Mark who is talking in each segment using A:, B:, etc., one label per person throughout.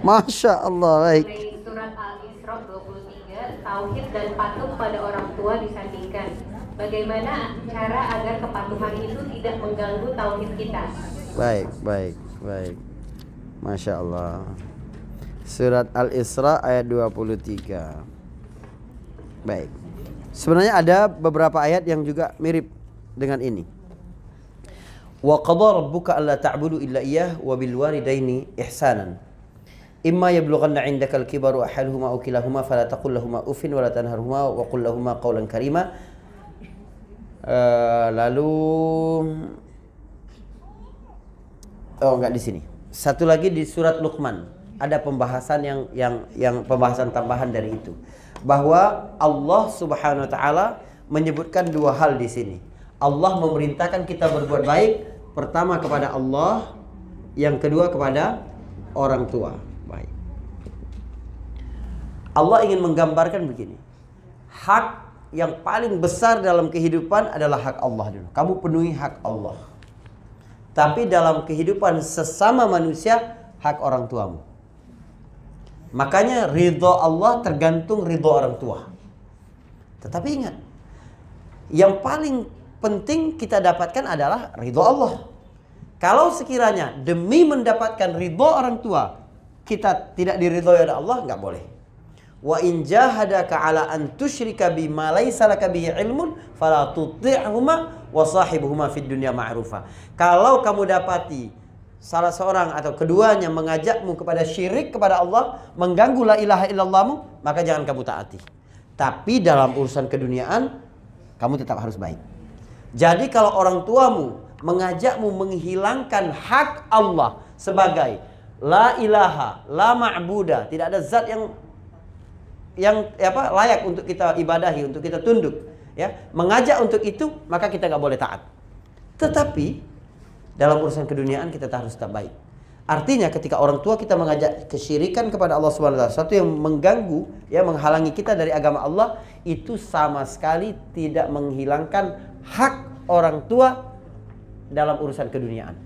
A: Masya Allah, baik.
B: Dari surat Al-Isra 23, tauhid dan patuh pada orang tua disandingkan. Bagaimana cara agar kepatuhan itu tidak mengganggu tauhid kita?
A: Baik, baik, baik. Masya Allah. Surat Al-Isra ayat 23. Baik. Sebenarnya ada beberapa ayat yang juga mirip dengan ini. Wa qadha rabbuka alla ta'budu illa iyyah wa bil walidaini ihsanan. Imma yablughanna 'indaka al-kibaru ahaduhuma aw kilahuma fala taqul lahumu uffin wa la tanharhuma wa qul lahumu qawlan karima. Eh, lalu Oh, enggak di sini. Satu lagi di surat Luqman ada pembahasan yang yang yang pembahasan tambahan dari itu bahwa Allah Subhanahu wa taala menyebutkan dua hal di sini. Allah memerintahkan kita berbuat baik pertama kepada Allah, yang kedua kepada orang tua. Allah ingin menggambarkan begini. Hak yang paling besar dalam kehidupan adalah hak Allah dulu. Kamu penuhi hak Allah. Tapi dalam kehidupan sesama manusia hak orang tuamu. Makanya ridho Allah tergantung ridho orang tua. Tetapi ingat, yang paling penting kita dapatkan adalah ridho Allah. Kalau sekiranya demi mendapatkan ridho orang tua kita tidak diridhoi oleh Allah, nggak boleh. Wa in jahadaka ala an tusyrika bima laysa laka bihi ilmun fala tuti'huma wa sahibuhuma fid dunya ma'rufa. Kalau kamu dapati salah seorang atau keduanya mengajakmu kepada syirik kepada Allah, mengganggu la ilaha illallahmu, maka jangan kamu taati. Tapi dalam urusan keduniaan, kamu tetap harus baik. Jadi kalau orang tuamu mengajakmu menghilangkan hak Allah sebagai la ilaha, la ma'buda, tidak ada zat yang yang apa layak untuk kita ibadahi, untuk kita tunduk, ya. Mengajak untuk itu, maka kita nggak boleh taat. Tetapi dalam urusan keduniaan kita harus tetap baik. Artinya ketika orang tua kita mengajak kesyirikan kepada Allah Subhanahu wa taala, sesuatu yang mengganggu, ya menghalangi kita dari agama Allah, itu sama sekali tidak menghilangkan hak orang tua dalam urusan keduniaan.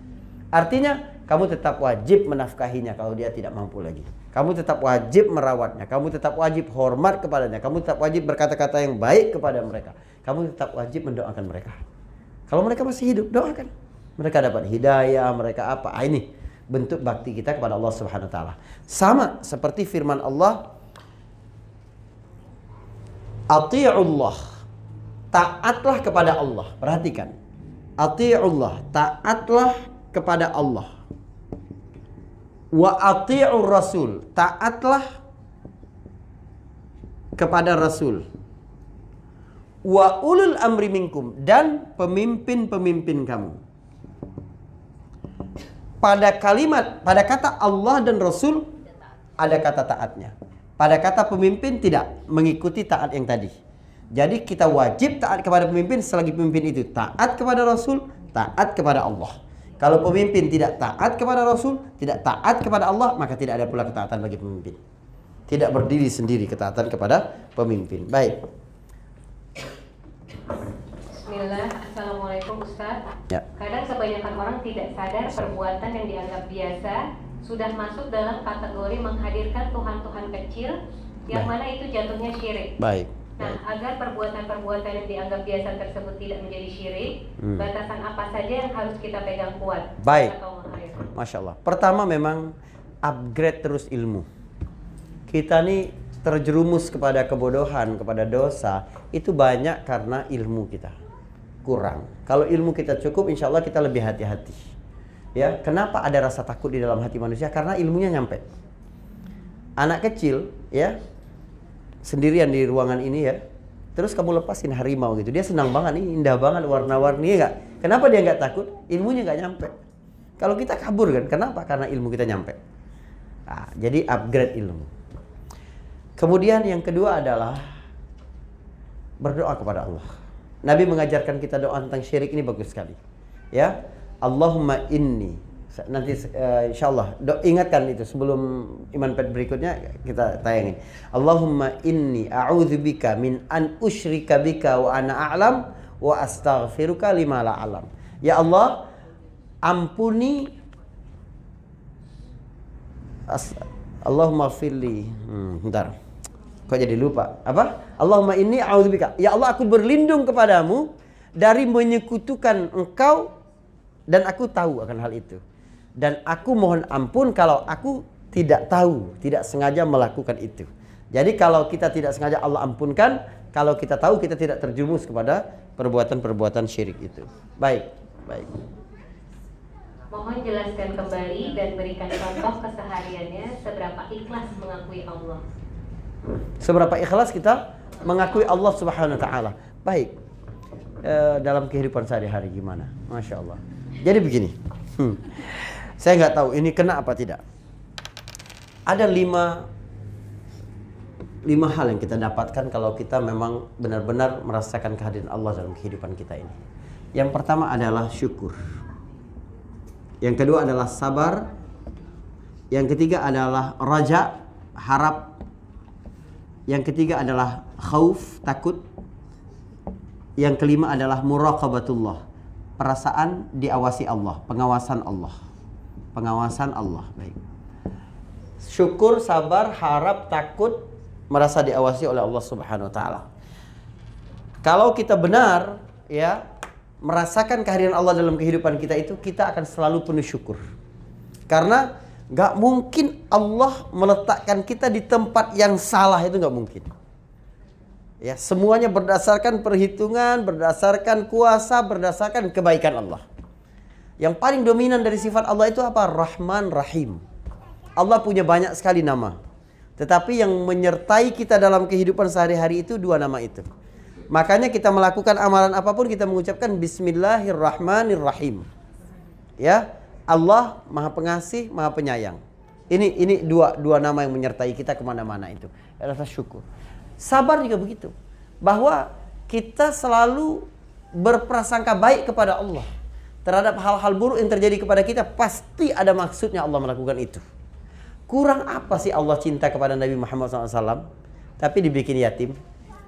A: Artinya kamu tetap wajib menafkahinya kalau dia tidak mampu lagi. Kamu tetap wajib merawatnya, kamu tetap wajib hormat kepadanya, kamu tetap wajib berkata-kata yang baik kepada mereka. Kamu tetap wajib mendoakan mereka. Kalau mereka masih hidup, doakan. Mereka dapat hidayah, mereka apa? Ah, ini bentuk bakti kita kepada Allah Subhanahu wa taala. Sama seperti firman Allah Ati'ullah. Taatlah kepada Allah. Perhatikan. Ati'ullah, taatlah kepada Allah. Wa ati'ur rasul, taatlah kepada Rasul. Wa ulul amri minkum dan pemimpin-pemimpin kamu pada kalimat, pada kata Allah dan Rasul ada kata taatnya. Pada kata pemimpin tidak mengikuti taat yang tadi. Jadi kita wajib taat kepada pemimpin selagi pemimpin itu taat kepada Rasul, taat kepada Allah. Kalau pemimpin tidak taat kepada Rasul, tidak taat kepada Allah, maka tidak ada pula ketaatan bagi pemimpin. Tidak berdiri sendiri ketaatan kepada pemimpin. Baik.
B: Bismillah, Assalamualaikum Ustaz.
A: Ya.
B: Kadang kebanyakan orang tidak sadar perbuatan yang dianggap biasa sudah masuk dalam kategori menghadirkan Tuhan-Tuhan kecil yang
A: Baik.
B: mana itu jatuhnya syirik.
A: Baik.
B: Nah, agar perbuatan-perbuatan yang dianggap biasa tersebut tidak menjadi syirik,
A: Hmm.
B: batasan apa saja yang harus kita pegang kuat?
A: Baik. Masya Allah. Pertama memang upgrade terus ilmu. Kita nih terjerumus kepada kebodohan, kepada dosa, itu banyak karena ilmu kita kurang. Kalau ilmu kita cukup, insya Allah kita lebih hati-hati. Ya, kenapa ada rasa takut di dalam hati manusia? Karena ilmunya nyampe. Anak kecil, ya, sendirian di ruangan ini ya, terus kamu lepasin harimau gitu, dia senang banget nih, indah banget warna-warni ya nggak? Kenapa dia nggak takut? Ilmunya nggak nyampe. Kalau kita kabur kan, kenapa? Karena ilmu kita nyampe. Nah, jadi upgrade ilmu. Kemudian yang kedua adalah berdoa kepada Allah. Nabi mengajarkan kita doa tentang syirik ini bagus sekali. Ya, Allahumma inni nanti uh, insyaallah do, ingatkan itu sebelum iman pet berikutnya kita tayangin. Allahumma inni a'udzubika min an usyrika bika wa ana a'lam wa astaghfiruka lima la alam. Ya Allah, ampuni as, Allahumma firli. Hmm, bentar. Kok jadi lupa? Apa? Allahumma inni a'udzubika. Ya Allah, aku berlindung kepadamu dari menyekutukan engkau dan aku tahu akan hal itu. Dan aku mohon ampun kalau aku tidak tahu, tidak sengaja melakukan itu. Jadi kalau kita tidak sengaja Allah ampunkan, kalau kita tahu kita tidak terjumus kepada perbuatan-perbuatan syirik itu. Baik, baik.
B: Mohon jelaskan kembali dan berikan contoh kesehariannya seberapa ikhlas mengakui Allah.
A: Seberapa ikhlas kita mengakui Allah Subhanahu wa taala. Baik. E, dalam kehidupan sehari-hari gimana? Masya Allah. Jadi begini. Hmm. Saya nggak tahu ini kena apa tidak. Ada lima lima hal yang kita dapatkan kalau kita memang benar-benar merasakan kehadiran Allah dalam kehidupan kita ini. Yang pertama adalah syukur. Yang kedua adalah sabar. Yang ketiga adalah raja, harap. Yang ketiga adalah khauf, takut. Yang kelima adalah muraqabatullah, perasaan diawasi Allah, pengawasan Allah. Pengawasan Allah, baik. Syukur, sabar, harap, takut, merasa diawasi oleh Allah Subhanahu wa taala. Kalau kita benar ya merasakan kehadiran Allah dalam kehidupan kita itu kita akan selalu penuh syukur. Karena nggak mungkin Allah meletakkan kita di tempat yang salah itu nggak mungkin. Ya, semuanya berdasarkan perhitungan, berdasarkan kuasa, berdasarkan kebaikan Allah. Yang paling dominan dari sifat Allah itu apa? Rahman Rahim. Allah punya banyak sekali nama. Tetapi yang menyertai kita dalam kehidupan sehari-hari itu dua nama itu. Makanya kita melakukan amalan apa pun kita mengucapkan Bismillahirrahmanirrahim. Ya, Allah Maha Pengasih, Maha Penyayang. Ini ini dua dua nama yang menyertai kita ke mana-mana itu. Rasa syukur. Sabar juga begitu. Bahwa kita selalu berprasangka baik kepada Allah terhadap hal-hal buruk yang terjadi kepada kita pasti ada maksudnya Allah melakukan itu. Kurang apa sih Allah cinta kepada Nabi Muhammad SAW? Tapi dibikin yatim,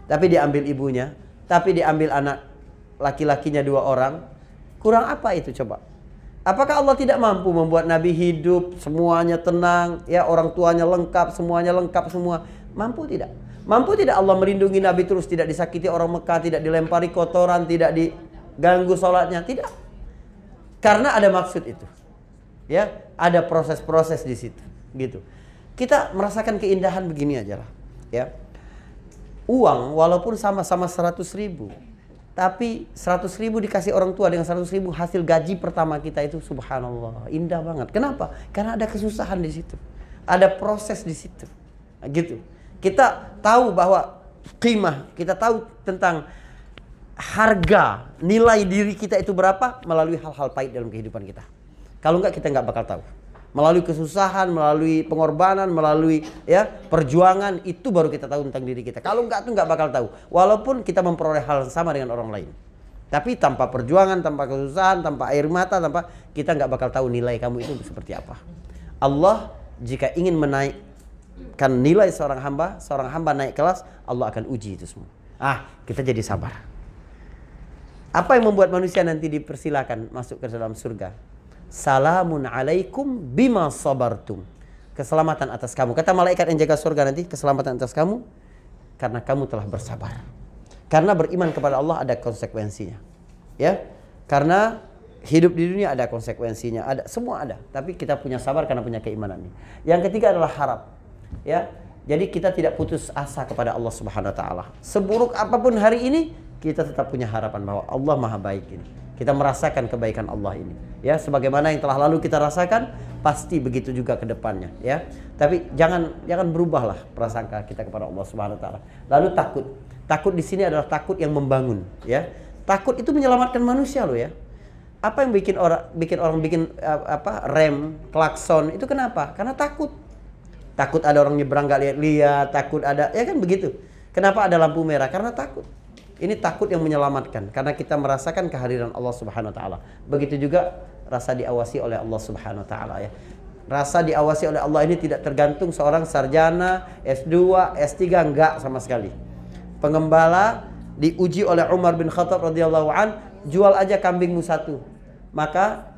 A: tapi diambil ibunya, tapi diambil anak laki-lakinya dua orang. Kurang apa itu coba? Apakah Allah tidak mampu membuat Nabi hidup semuanya tenang, ya orang tuanya lengkap, semuanya lengkap semua? Mampu tidak? Mampu tidak Allah melindungi Nabi terus tidak disakiti orang Mekah, tidak dilempari kotoran, tidak diganggu sholatnya? Tidak. Karena ada maksud itu. Ya, ada proses-proses di situ gitu. Kita merasakan keindahan begini aja lah, ya. Uang walaupun sama-sama 100 ribu, tapi 100 ribu dikasih orang tua dengan 100 ribu hasil gaji pertama kita itu subhanallah indah banget. Kenapa? Karena ada kesusahan di situ, ada proses di situ, gitu. Kita tahu bahwa qimah, kita tahu tentang harga nilai diri kita itu berapa melalui hal-hal pahit dalam kehidupan kita. Kalau enggak kita enggak bakal tahu melalui kesusahan, melalui pengorbanan, melalui ya perjuangan itu baru kita tahu tentang diri kita. Kalau enggak tuh enggak bakal tahu. Walaupun kita memperoleh hal yang sama dengan orang lain. Tapi tanpa perjuangan, tanpa kesusahan, tanpa air mata, tanpa kita nggak bakal tahu nilai kamu itu seperti apa. Allah jika ingin menaikkan nilai seorang hamba, seorang hamba naik kelas, Allah akan uji itu semua. Ah, kita jadi sabar. Apa yang membuat manusia nanti dipersilakan masuk ke dalam surga? Salamun alaikum bima sabartum. Keselamatan atas kamu. Kata malaikat yang jaga surga nanti, keselamatan atas kamu karena kamu telah bersabar. Karena beriman kepada Allah ada konsekuensinya. Ya. Karena hidup di dunia ada konsekuensinya, ada semua ada. Tapi kita punya sabar karena punya keimanan ini. Yang ketiga adalah harap. Ya. Jadi kita tidak putus asa kepada Allah Subhanahu wa taala. Seburuk apa pun hari ini, kita tetap punya harapan bahwa Allah Maha baik ini. Kita merasakan kebaikan Allah ini. Ya, sebagaimana yang telah lalu kita rasakan, pasti begitu juga ke depannya, ya. Tapi jangan jangan berubahlah prasangka kita kepada Allah Subhanahu wa taala. Lalu takut. Takut di sini adalah takut yang membangun, ya. Takut itu menyelamatkan manusia loh ya. Apa yang bikin orang bikin orang bikin apa rem, klakson itu kenapa? Karena takut. Takut ada orang nyebrang gak lihat-lihat, takut ada ya kan begitu. Kenapa ada lampu merah? Karena takut. Ini takut yang menyelamatkan karena kita merasakan kehadiran Allah Subhanahu wa taala. Begitu juga rasa diawasi oleh Allah Subhanahu wa taala ya. Rasa diawasi oleh Allah ini tidak tergantung seorang sarjana, S2, S3 enggak sama sekali. Pengembala diuji oleh Umar bin Khattab radhiyallahu an, jual aja kambingmu satu. Maka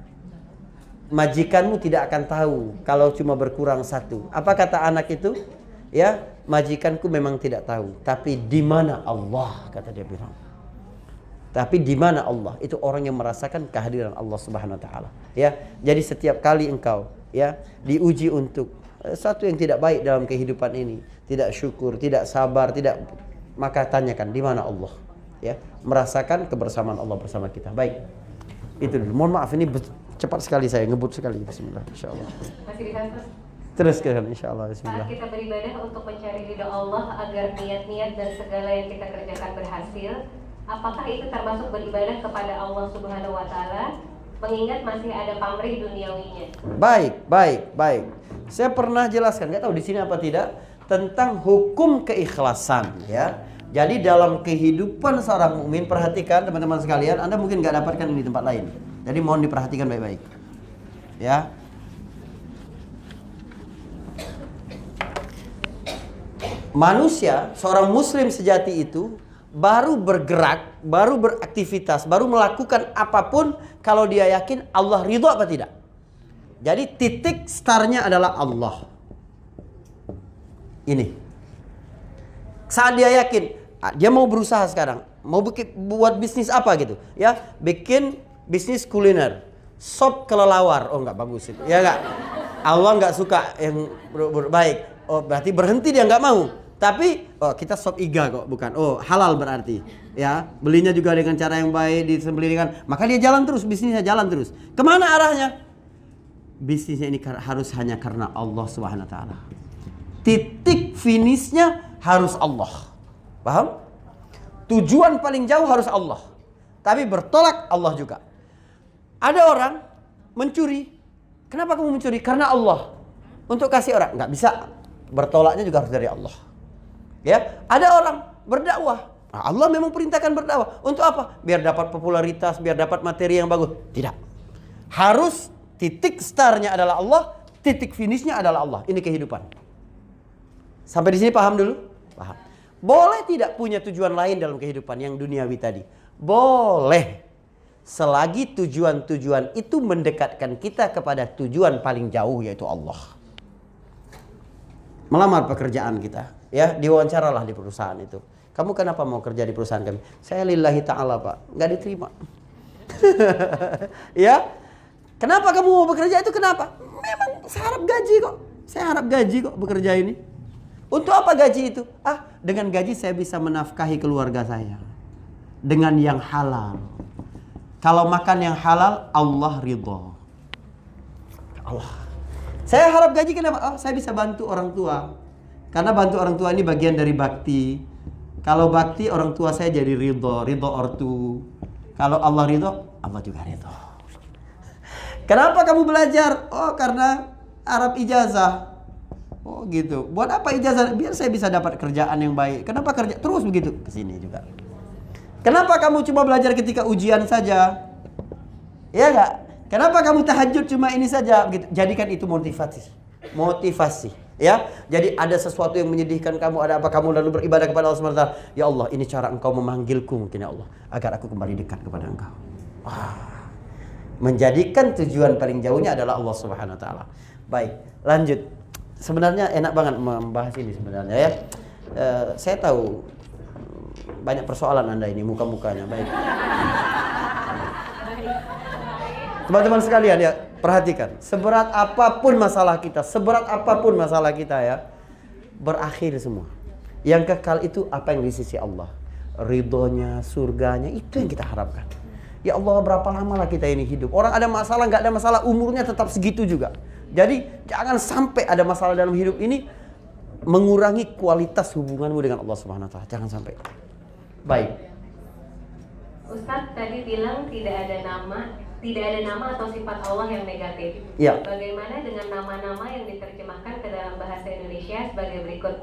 A: majikanmu tidak akan tahu kalau cuma berkurang satu. Apa kata anak itu? Ya, majikanku memang tidak tahu, tapi di mana Allah kata dia bilang. Tapi di mana Allah? Itu orang yang merasakan kehadiran Allah Subhanahu wa taala. Ya. Jadi setiap kali engkau ya diuji untuk eh, satu yang tidak baik dalam kehidupan ini, tidak syukur, tidak sabar, tidak maka tanyakan di mana Allah. Ya, merasakan kebersamaan Allah bersama kita. Baik. Itu dulu. Mohon maaf ini cepat sekali saya ngebut sekali. Bismillah. Insyaallah. Teruskan insyaallah.
B: Saat
A: Bismillah.
B: kita beribadah untuk mencari ridho Allah agar niat-niat dan segala yang kita kerjakan berhasil, apakah itu termasuk beribadah kepada Allah Subhanahu wa taala? Mengingat masih ada pamrih duniawinya.
A: Baik, baik, baik. Saya pernah jelaskan, nggak tahu di sini apa tidak, tentang hukum keikhlasan ya. Jadi dalam kehidupan seorang mukmin perhatikan teman-teman sekalian, Anda mungkin nggak dapatkan ini di tempat lain. Jadi mohon diperhatikan baik-baik. Ya. Manusia, seorang muslim sejati itu baru bergerak, baru beraktivitas, baru melakukan apa pun kalau dia yakin Allah ridho apa tidak. Jadi titik startnya adalah Allah. Ini. Saat dia yakin, ah, dia mau berusaha sekarang, mau bikin, buat bisnis apa gitu, ya, bikin bisnis kuliner, sop kelelawar, oh nggak bagus itu, ya nggak. Allah nggak suka yang baik, oh berarti berhenti dia nggak mau. Tapi oh kita sop iga kok bukan, oh halal berarti, ya belinya juga dengan cara yang baik disembelih dengan, maka dia jalan terus bisnisnya jalan terus. Ke mana arahnya? bisnisnya ini harus hanya karena Allah Subhanahu wa. Titik finishnya harus Allah. Paham? Tujuan paling jauh harus Allah. Tapi bertolak Allah juga. Ada orang mencuri. Kenapa kamu mencuri? Karena Allah. Untuk kasih orang nggak bisa. Bertolaknya juga harus dari Allah. Ya, ada orang berdakwah. Nah, Allah memang perintahkan berdakwah. Untuk apa? Biar dapat popularitas, biar dapat materi yang bagus. Tidak. Harus titik startnya adalah Allah, titik finishnya adalah Allah. Ini kehidupan. Sampai di sini paham dulu? Paham. Boleh tidak punya tujuan lain dalam kehidupan yang duniawi tadi? Boleh. Selagi tujuan-tujuan itu mendekatkan kita kepada tujuan paling jauh yaitu Allah. Melamar pekerjaan kita, ya diwawancaralah di perusahaan itu. Kamu kenapa mau kerja di perusahaan kami? Saya lillahi ta'ala pak, nggak diterima. ya, kenapa kamu mau bekerja itu kenapa? Memang saya harap gaji kok. Saya harap gaji kok bekerja ini. Untuk apa gaji itu? Ah, dengan gaji saya bisa menafkahi keluarga saya. Dengan yang halal. Kalau makan yang halal, Allah ridho. Allah. Saya harap gaji kenapa? Oh, saya bisa bantu orang tua. Karena bantu orang tua ini bagian dari bakti. Kalau bakti orang tua saya jadi ridho, ridho ortu. Kalau Allah ridho, Allah juga ridho. Kenapa kamu belajar? Oh, karena Arab ijazah. Oh gitu. Buat apa ijazah? Biar saya bisa dapat kerjaan yang baik. Kenapa kerja terus begitu? Ke sini juga. Kenapa kamu cuma belajar ketika ujian saja? Ya enggak? Kenapa kamu tahajud cuma ini saja? Begitu. Jadikan itu motivasi. Motivasi. Ya, jadi ada sesuatu yang menyedihkan kamu, ada apa kamu lalu beribadah kepada Allah SWT. Ya Allah, ini cara engkau memanggilku mungkin ya Allah. Agar aku kembali dekat kepada engkau. Wah. Menjadikan tujuan paling jauhnya adalah Allah Subhanahu Wa Taala. Baik, lanjut. Sebenarnya enak banget membahas ini sebenarnya ya. Eh, saya tahu banyak persoalan anda ini muka-mukanya. Baik. Teman-teman sekalian ya, perhatikan. Seberat apa pun masalah kita, seberat apa pun masalah kita ya, berakhir semua. Yang kekal itu apa yang di sisi Allah. Ridhonya, surganya, itu yang kita harapkan. Ya Allah berapa lama lah kita ini hidup. Orang ada masalah, nggak ada masalah, umurnya tetap segitu juga. Jadi jangan sampai ada masalah dalam hidup ini mengurangi kualitas hubunganmu dengan Allah Subhanahu wa taala. Jangan sampai. Baik.
B: Ustadz tadi bilang tidak ada nama, tidak ada nama atau sifat Allah yang negatif.
A: Iya.
B: Bagaimana dengan nama-nama yang diterjemahkan ke dalam bahasa Indonesia sebagai berikut?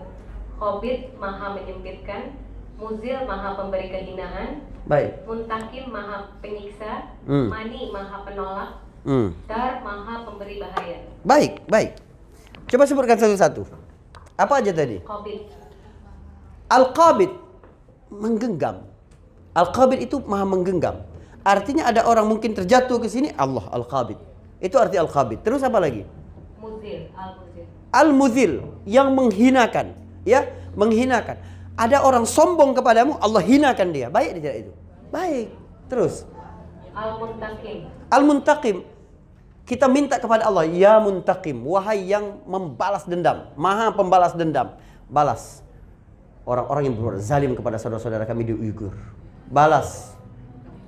B: Hobbit maha menyempitkan, Muzil maha pemberi kehinaan,
A: Baik.
B: Muntakim maha penyiksa,
A: Hmm.
B: Mani maha penolak,
A: Hmm.
B: Dar maha pemberi bahaya.
A: Baik, baik. Coba sebutkan satu-satu. Apa aja tadi?
B: Hobbit.
A: Al-Qabid menggenggam. Al-Qabid itu maha menggenggam. Artinya ada orang mungkin terjatuh ke sini, Allah Al-Qabid. Itu arti al-khabith. Terus apa lagi?
B: Muzil, al-muzil.
A: Al-muzil yang menghinakan, ya, menghinakan. Ada orang sombong kepadamu, Allah hinakan dia. Baik tidak itu? Baik. Terus
B: Al-muntaqim.
A: Al-muntaqim. Kita minta kepada Allah, ya muntaqim, wahai yang membalas dendam, maha pembalas dendam. Balas orang-orang yang berbuat zalim kepada saudara-saudara kami di Uyghur. Balas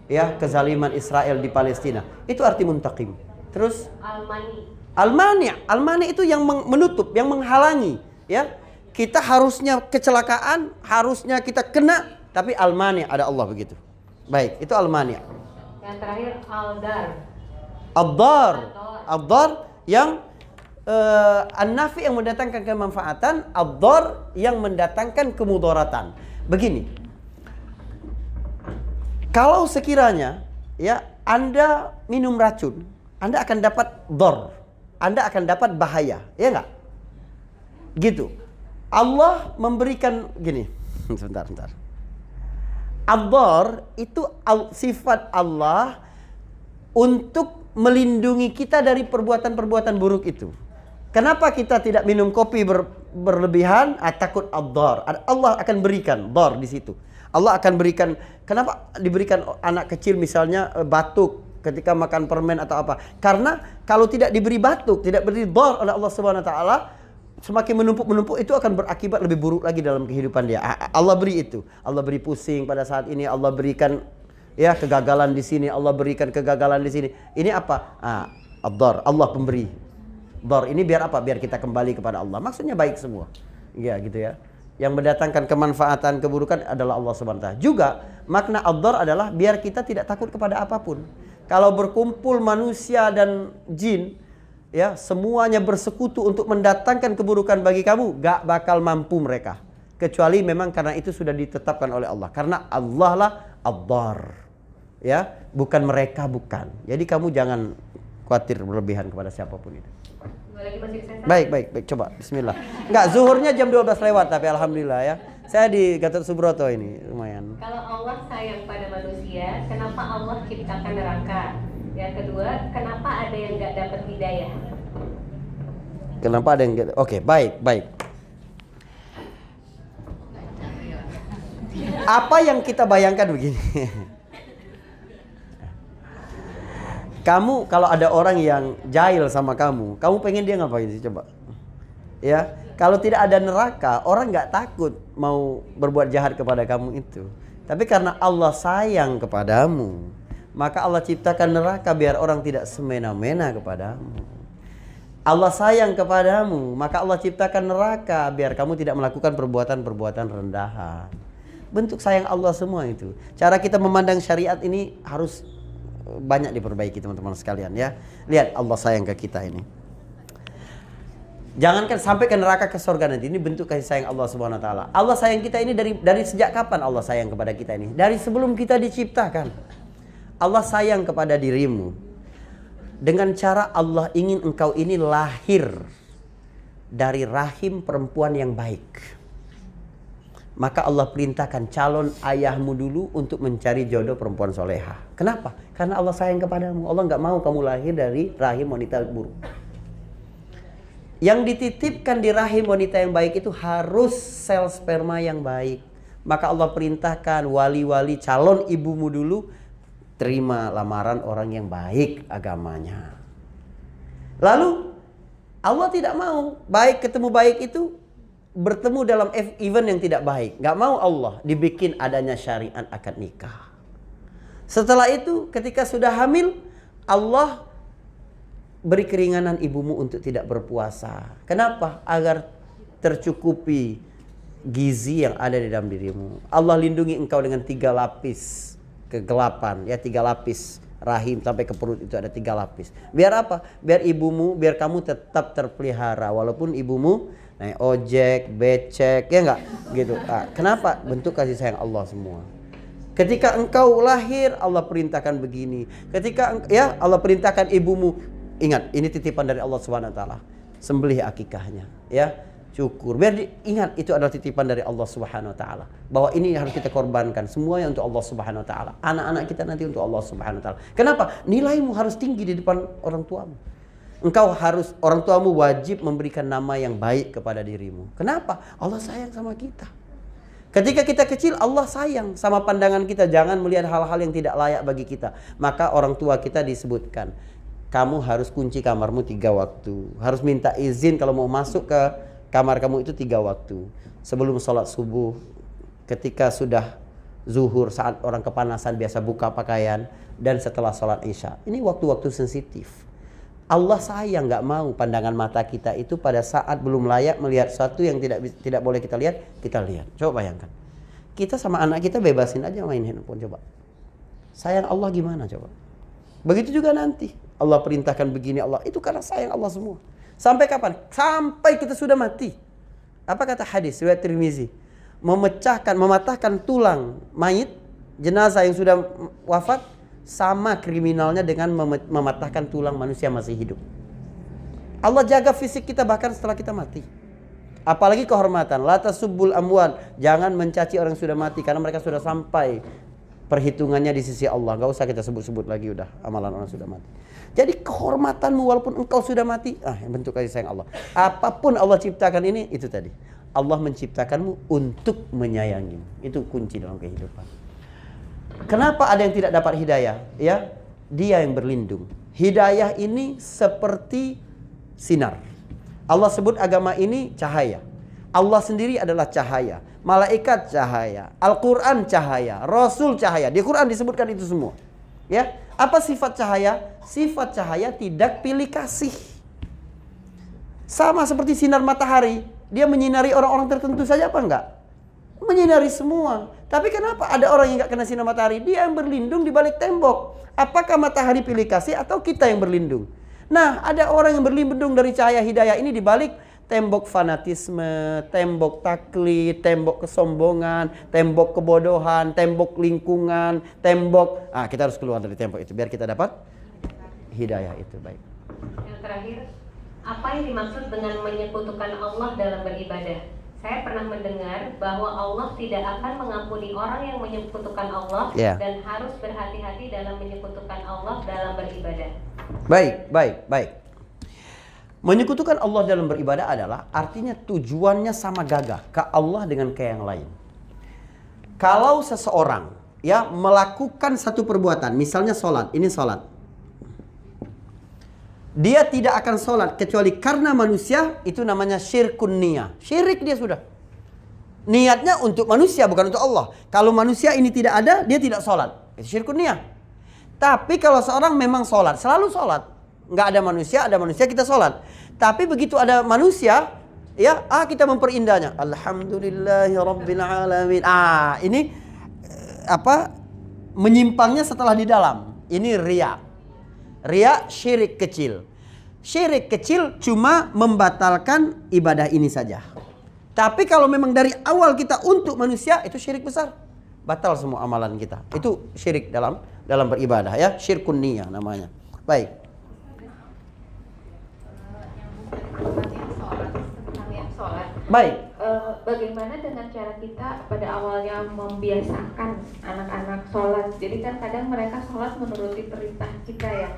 A: ya kezaliman Israel di Palestina. Itu arti muntaqim. Terus
B: Al-mani.
A: Al-mani', al-mani itu yang menutup, yang menghalangi, ya. Kita harusnya kecelakaan, harusnya kita kena, tapi al-mani' ada Allah begitu. Baik, itu al-mani'.
B: Yang terakhir al-dar.
A: Ad-dar. Ad-dar yang eh, an-nafi yang mendatangkan kemanfaatan, ad-dar yang mendatangkan kemudaratan. Begini. Kalau sekiranya ya Anda minum racun, Anda akan dapat dor. Anda akan dapat bahaya, ya enggak? Gitu. Allah memberikan gini. Sebentar, sebentar. Ad-dar itu sifat Allah untuk melindungi kita dari perbuatan-perbuatan buruk itu. Kenapa kita tidak minum kopi ber- berlebihan? Ah, takut. Ad- Allah akan berikan dar di situ. Allah akan berikan kenapa diberikan anak kecil misalnya eh, batuk ketika makan permen atau apa? Karena kalau tidak diberi batuk, tidak beri dar oleh Allah Subhanahu wa taala, semakin menumpuk-menumpuk itu akan berakibat lebih buruk lagi dalam kehidupan dia. Ah, Allah beri itu. Allah beri pusing pada saat ini, Allah berikan ya kegagalan di sini, Allah berikan kegagalan di sini. Ini apa? Ah, Allah pemberi. Dar ini biar apa? Biar kita kembali kepada Allah. Maksudnya baik semua. Iya gitu ya. Yang mendatangkan kemanfaatan keburukan adalah Allah Subhanahu. Juga makna ad-dar adalah biar kita tidak takut kepada apa pun. Kalau berkumpul manusia dan jin ya semuanya bersekutu untuk mendatangkan keburukan bagi kamu, gak bakal mampu mereka. Kecuali memang karena itu sudah ditetapkan oleh Allah. Karena Allah lah. Ya, bukan mereka bukan. Jadi kamu jangan khawatir berlebihan kepada siapa pun
B: itu. Lagi masih.
A: Baik, baik, baik. Coba bismillah. Enggak, zuhurnya jam 12 lewat tapi alhamdulillah ya. Saya di Gatot Subroto ini lumayan.
B: Kalau Allah sayang pada manusia, kenapa Allah ciptakan neraka? Yang kedua, kenapa ada yang nggak dapat hidayah?
A: Kenapa ada yang? Oke, baik, baik. Apa yang kita bayangkan begini? kamu kalau ada orang yang jahil sama kamu, kamu pengen dia ngapain sih coba? Ya, kalau tidak ada neraka, orang nggak takut mau berbuat jahat kepada kamu itu. Tapi karena Allah sayang kepadamu, maka Allah ciptakan neraka biar orang tidak semena-mena kepadamu. Allah sayang kepadamu, maka Allah ciptakan neraka biar kamu tidak melakukan perbuatan-perbuatan rendahan. Bentuk sayang Allah semua itu. Cara kita memandang syariat ini harus banyak diperbaiki teman-teman sekalian ya. Lihat Allah sayang ke kita ini. Jangankan sampai ke neraka ke surga nanti. Ini bentuk kasih sayang Allah Subhanahu wa taala. Allah sayang kita ini dari dari sejak kapan Allah sayang kepada kita ini? Dari sebelum kita diciptakan. Allah sayang kepada dirimu. Dengan cara Allah ingin engkau ini lahir dari rahim perempuan yang baik. Maka Allah perintahkan calon ayahmu dulu untuk mencari jodoh perempuan soleha. Kenapa? Karena Allah sayang kepadamu. Allah nggak mau kamu lahir dari rahim wanita buruk. Yang dititipkan di rahim wanita yang baik itu harus sel sperma yang baik. Maka Allah perintahkan wali-wali calon ibumu dulu terima lamaran orang yang baik agamanya. Lalu Allah tidak mau baik ketemu baik itu bertemu dalam event yang tidak baik. Gak mau Allah dibikin adanya syariat akad nikah. Setelah itu ketika sudah hamil Allah beri keringanan ibumu untuk tidak berpuasa. Kenapa? Agar tercukupi gizi yang ada di dalam dirimu. Allah lindungi engkau dengan tiga lapis kegelapan, ya tiga lapis rahim sampai ke perut itu ada tiga lapis. Biar apa? Biar ibumu, biar kamu tetap terpelihara walaupun ibumu naik ojek, becek, ya enggak gitu. Ah, kenapa? Bentuk kasih sayang Allah semua. Ketika engkau lahir Allah perintahkan begini. Ketika ya Allah perintahkan ibumu ingat ini titipan dari Allah taala. Sembelih akikahnya ya. syukur. Biar ingat itu adalah titipan dari Allah Subhanahu wa taala. Bahwa ini harus kita korbankan semuanya untuk Allah Subhanahu wa taala. Anak-anak kita nanti untuk Allah Subhanahu wa taala. Kenapa? Nilaimu harus tinggi di depan orang tuamu. Engkau harus orang tuamu wajib memberikan nama yang baik kepada dirimu. Kenapa? Allah sayang sama kita. Ketika kita kecil Allah sayang sama pandangan kita jangan melihat hal-hal yang tidak layak bagi kita. Maka orang tua kita disebutkan kamu harus kunci kamarmu tiga waktu. Harus minta izin kalau mau masuk ke kamar kamu itu tiga waktu. Sebelum sholat subuh, ketika sudah zuhur saat orang kepanasan biasa buka pakaian dan setelah sholat isya. Ini waktu-waktu sensitif. Allah sayang nggak mau pandangan mata kita itu pada saat belum layak melihat sesuatu yang tidak tidak boleh kita lihat, kita lihat. Coba bayangkan. Kita sama anak kita bebasin aja main handphone coba. Sayang Allah gimana coba? Begitu juga nanti. Allah perintahkan begini Allah. Itu karena sayang Allah semua. Sampai kapan? Sampai kita sudah mati. Apa kata hadis riwayat Tirmizi? Memecahkan, mematahkan tulang mayit jenazah yang sudah wafat sama kriminalnya dengan mematahkan tulang manusia masih hidup. Allah jaga fisik kita bahkan setelah kita mati. Apalagi kehormatan. Lata subul amwan. Jangan mencaci orang yang sudah mati karena mereka sudah sampai perhitungannya di sisi Allah. Gak usah kita sebut-sebut lagi udah amalan orang sudah mati. Jadi kehormatanmu walaupun engkau sudah mati, ah bentuk kasih sayang Allah. Apa pun Allah ciptakan ini itu tadi. Allah menciptakanmu untuk menyayangi. Itu kunci dalam kehidupan. Kenapa ada yang tidak dapat hidayah? Ya, dia yang berlindung. Hidayah ini seperti sinar. Allah sebut agama ini cahaya. Allah sendiri adalah cahaya. Malaikat cahaya. Al-Quran cahaya. Rasul cahaya. Di Quran disebutkan itu semua. Ya, apa sifat cahaya? Sifat cahaya tidak pilih kasih. Sama seperti sinar matahari, dia menyinari orang-orang tertentu saja apa enggak? Menyinari semua. Tapi kenapa ada orang yang enggak kena sinar matahari? Dia yang berlindung di balik tembok. Apakah matahari pilih kasih atau kita yang berlindung? Nah, ada orang yang berlindung dari cahaya hidayah ini di balik tembok fanatisme, tembok taklid, tembok kesombongan, tembok kebodohan, tembok lingkungan, tembok ah kita harus keluar dari tembok itu biar kita dapat hidayah itu baik.
B: Yang terakhir, apa yang dimaksud dengan menyekutukan Allah dalam beribadah? Saya pernah mendengar bahwa Allah tidak akan mengampuni orang yang menyekutukan Allah yeah. dan harus berhati-hati dalam menyekutukan Allah dalam beribadah.
A: Baik, baik, baik. Menyekutukan Allah dalam beribadah adalah artinya tujuannya sama gagah ke Allah dengan ke yang lain. Kalau seseorang ya melakukan satu perbuatan, misalnya sholat, ini sholat. Dia tidak akan sholat kecuali karena manusia, itu namanya syirkun niyah. Syirik dia sudah. Niatnya untuk manusia, bukan untuk Allah. Kalau manusia ini tidak ada, dia tidak sholat. Itu syirkun niyah. Tapi kalau seorang memang sholat, selalu sholat nggak ada manusia, ada manusia kita sholat. Tapi begitu ada manusia, ya, ah kita memperindahnya. Alhamdulillahirabbil alamin. Ah, ini eh, apa? Menyimpangnya setelah di dalam. Ini ria. Ria syirik kecil. Syirik kecil cuma membatalkan ibadah ini saja. Tapi kalau memang dari awal kita untuk manusia itu syirik besar. Batal semua amalan kita. Itu syirik dalam dalam beribadah ya, syirkun niyah namanya. Baik. Baik.
B: Bagaimana dengan cara kita pada awalnya membiasakan anak-anak sholat? Jadi kan kadang mereka sholat menuruti perintah kita ya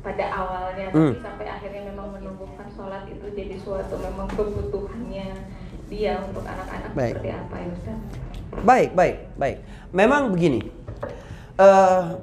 B: pada awalnya, hmm. tapi sampai akhirnya memang menumbuhkan sholat itu jadi suatu memang kebutuhannya dia untuk anak-anak seperti apa ya Ustaz?
A: Baik, baik, baik. Memang begini, uh,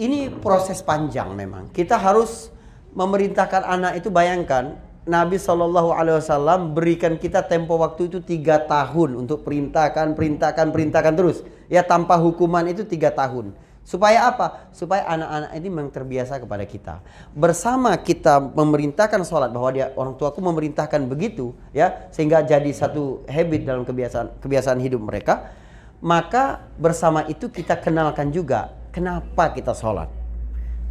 A: ini proses panjang memang. Kita harus memerintahkan anak itu bayangkan Nabi Shallallahu Alaihi Wasallam berikan kita tempo waktu itu tiga tahun untuk perintahkan, perintahkan, perintahkan terus. Ya tanpa hukuman itu tiga tahun. Supaya apa? Supaya anak-anak ini memang terbiasa kepada kita. Bersama kita memerintahkan sholat bahwa dia orang tuaku memerintahkan begitu, ya sehingga jadi satu habit dalam kebiasaan kebiasaan hidup mereka. Maka bersama itu kita kenalkan juga kenapa kita sholat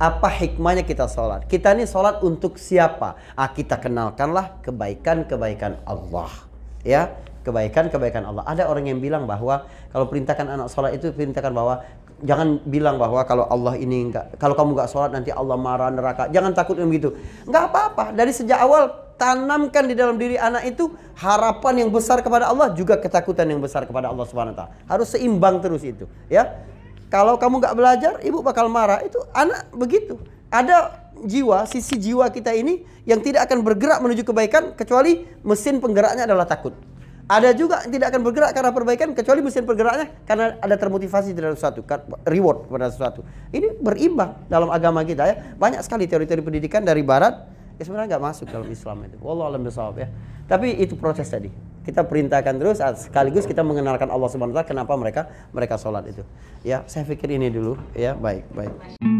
A: apa hikmahnya kita sholat? Kita ini sholat untuk siapa? Ah, kita kenalkanlah kebaikan-kebaikan Allah. Ya, kebaikan-kebaikan Allah. Ada orang yang bilang bahwa kalau perintahkan anak sholat itu perintahkan bahwa jangan bilang bahwa kalau Allah ini enggak, kalau kamu enggak sholat nanti Allah marah neraka. Jangan takut begitu. Enggak apa-apa. Dari sejak awal tanamkan di dalam diri anak itu harapan yang besar kepada Allah juga ketakutan yang besar kepada Allah Subhanahu taala. Harus seimbang terus itu, ya. Kalau kamu nggak belajar, ibu bakal marah. Itu anak begitu. Ada jiwa, sisi jiwa kita ini yang tidak akan bergerak menuju kebaikan kecuali mesin penggeraknya adalah takut. Ada juga yang tidak akan bergerak karena perbaikan kecuali mesin pergeraknya karena ada termotivasi terhadap sesuatu, kan, reward pada sesuatu. Ini berimbang dalam agama kita ya. Banyak sekali teori-teori pendidikan dari barat ya sebenarnya nggak masuk dalam Islam itu. Wallahu alam bisawab ya. Tapi itu proses tadi. Kita perintahkan terus sekaligus kita mengenalkan Allah Subhanahu wa kenapa mereka mereka sholat itu. Ya, saya pikir ini dulu ya. Baik, baik.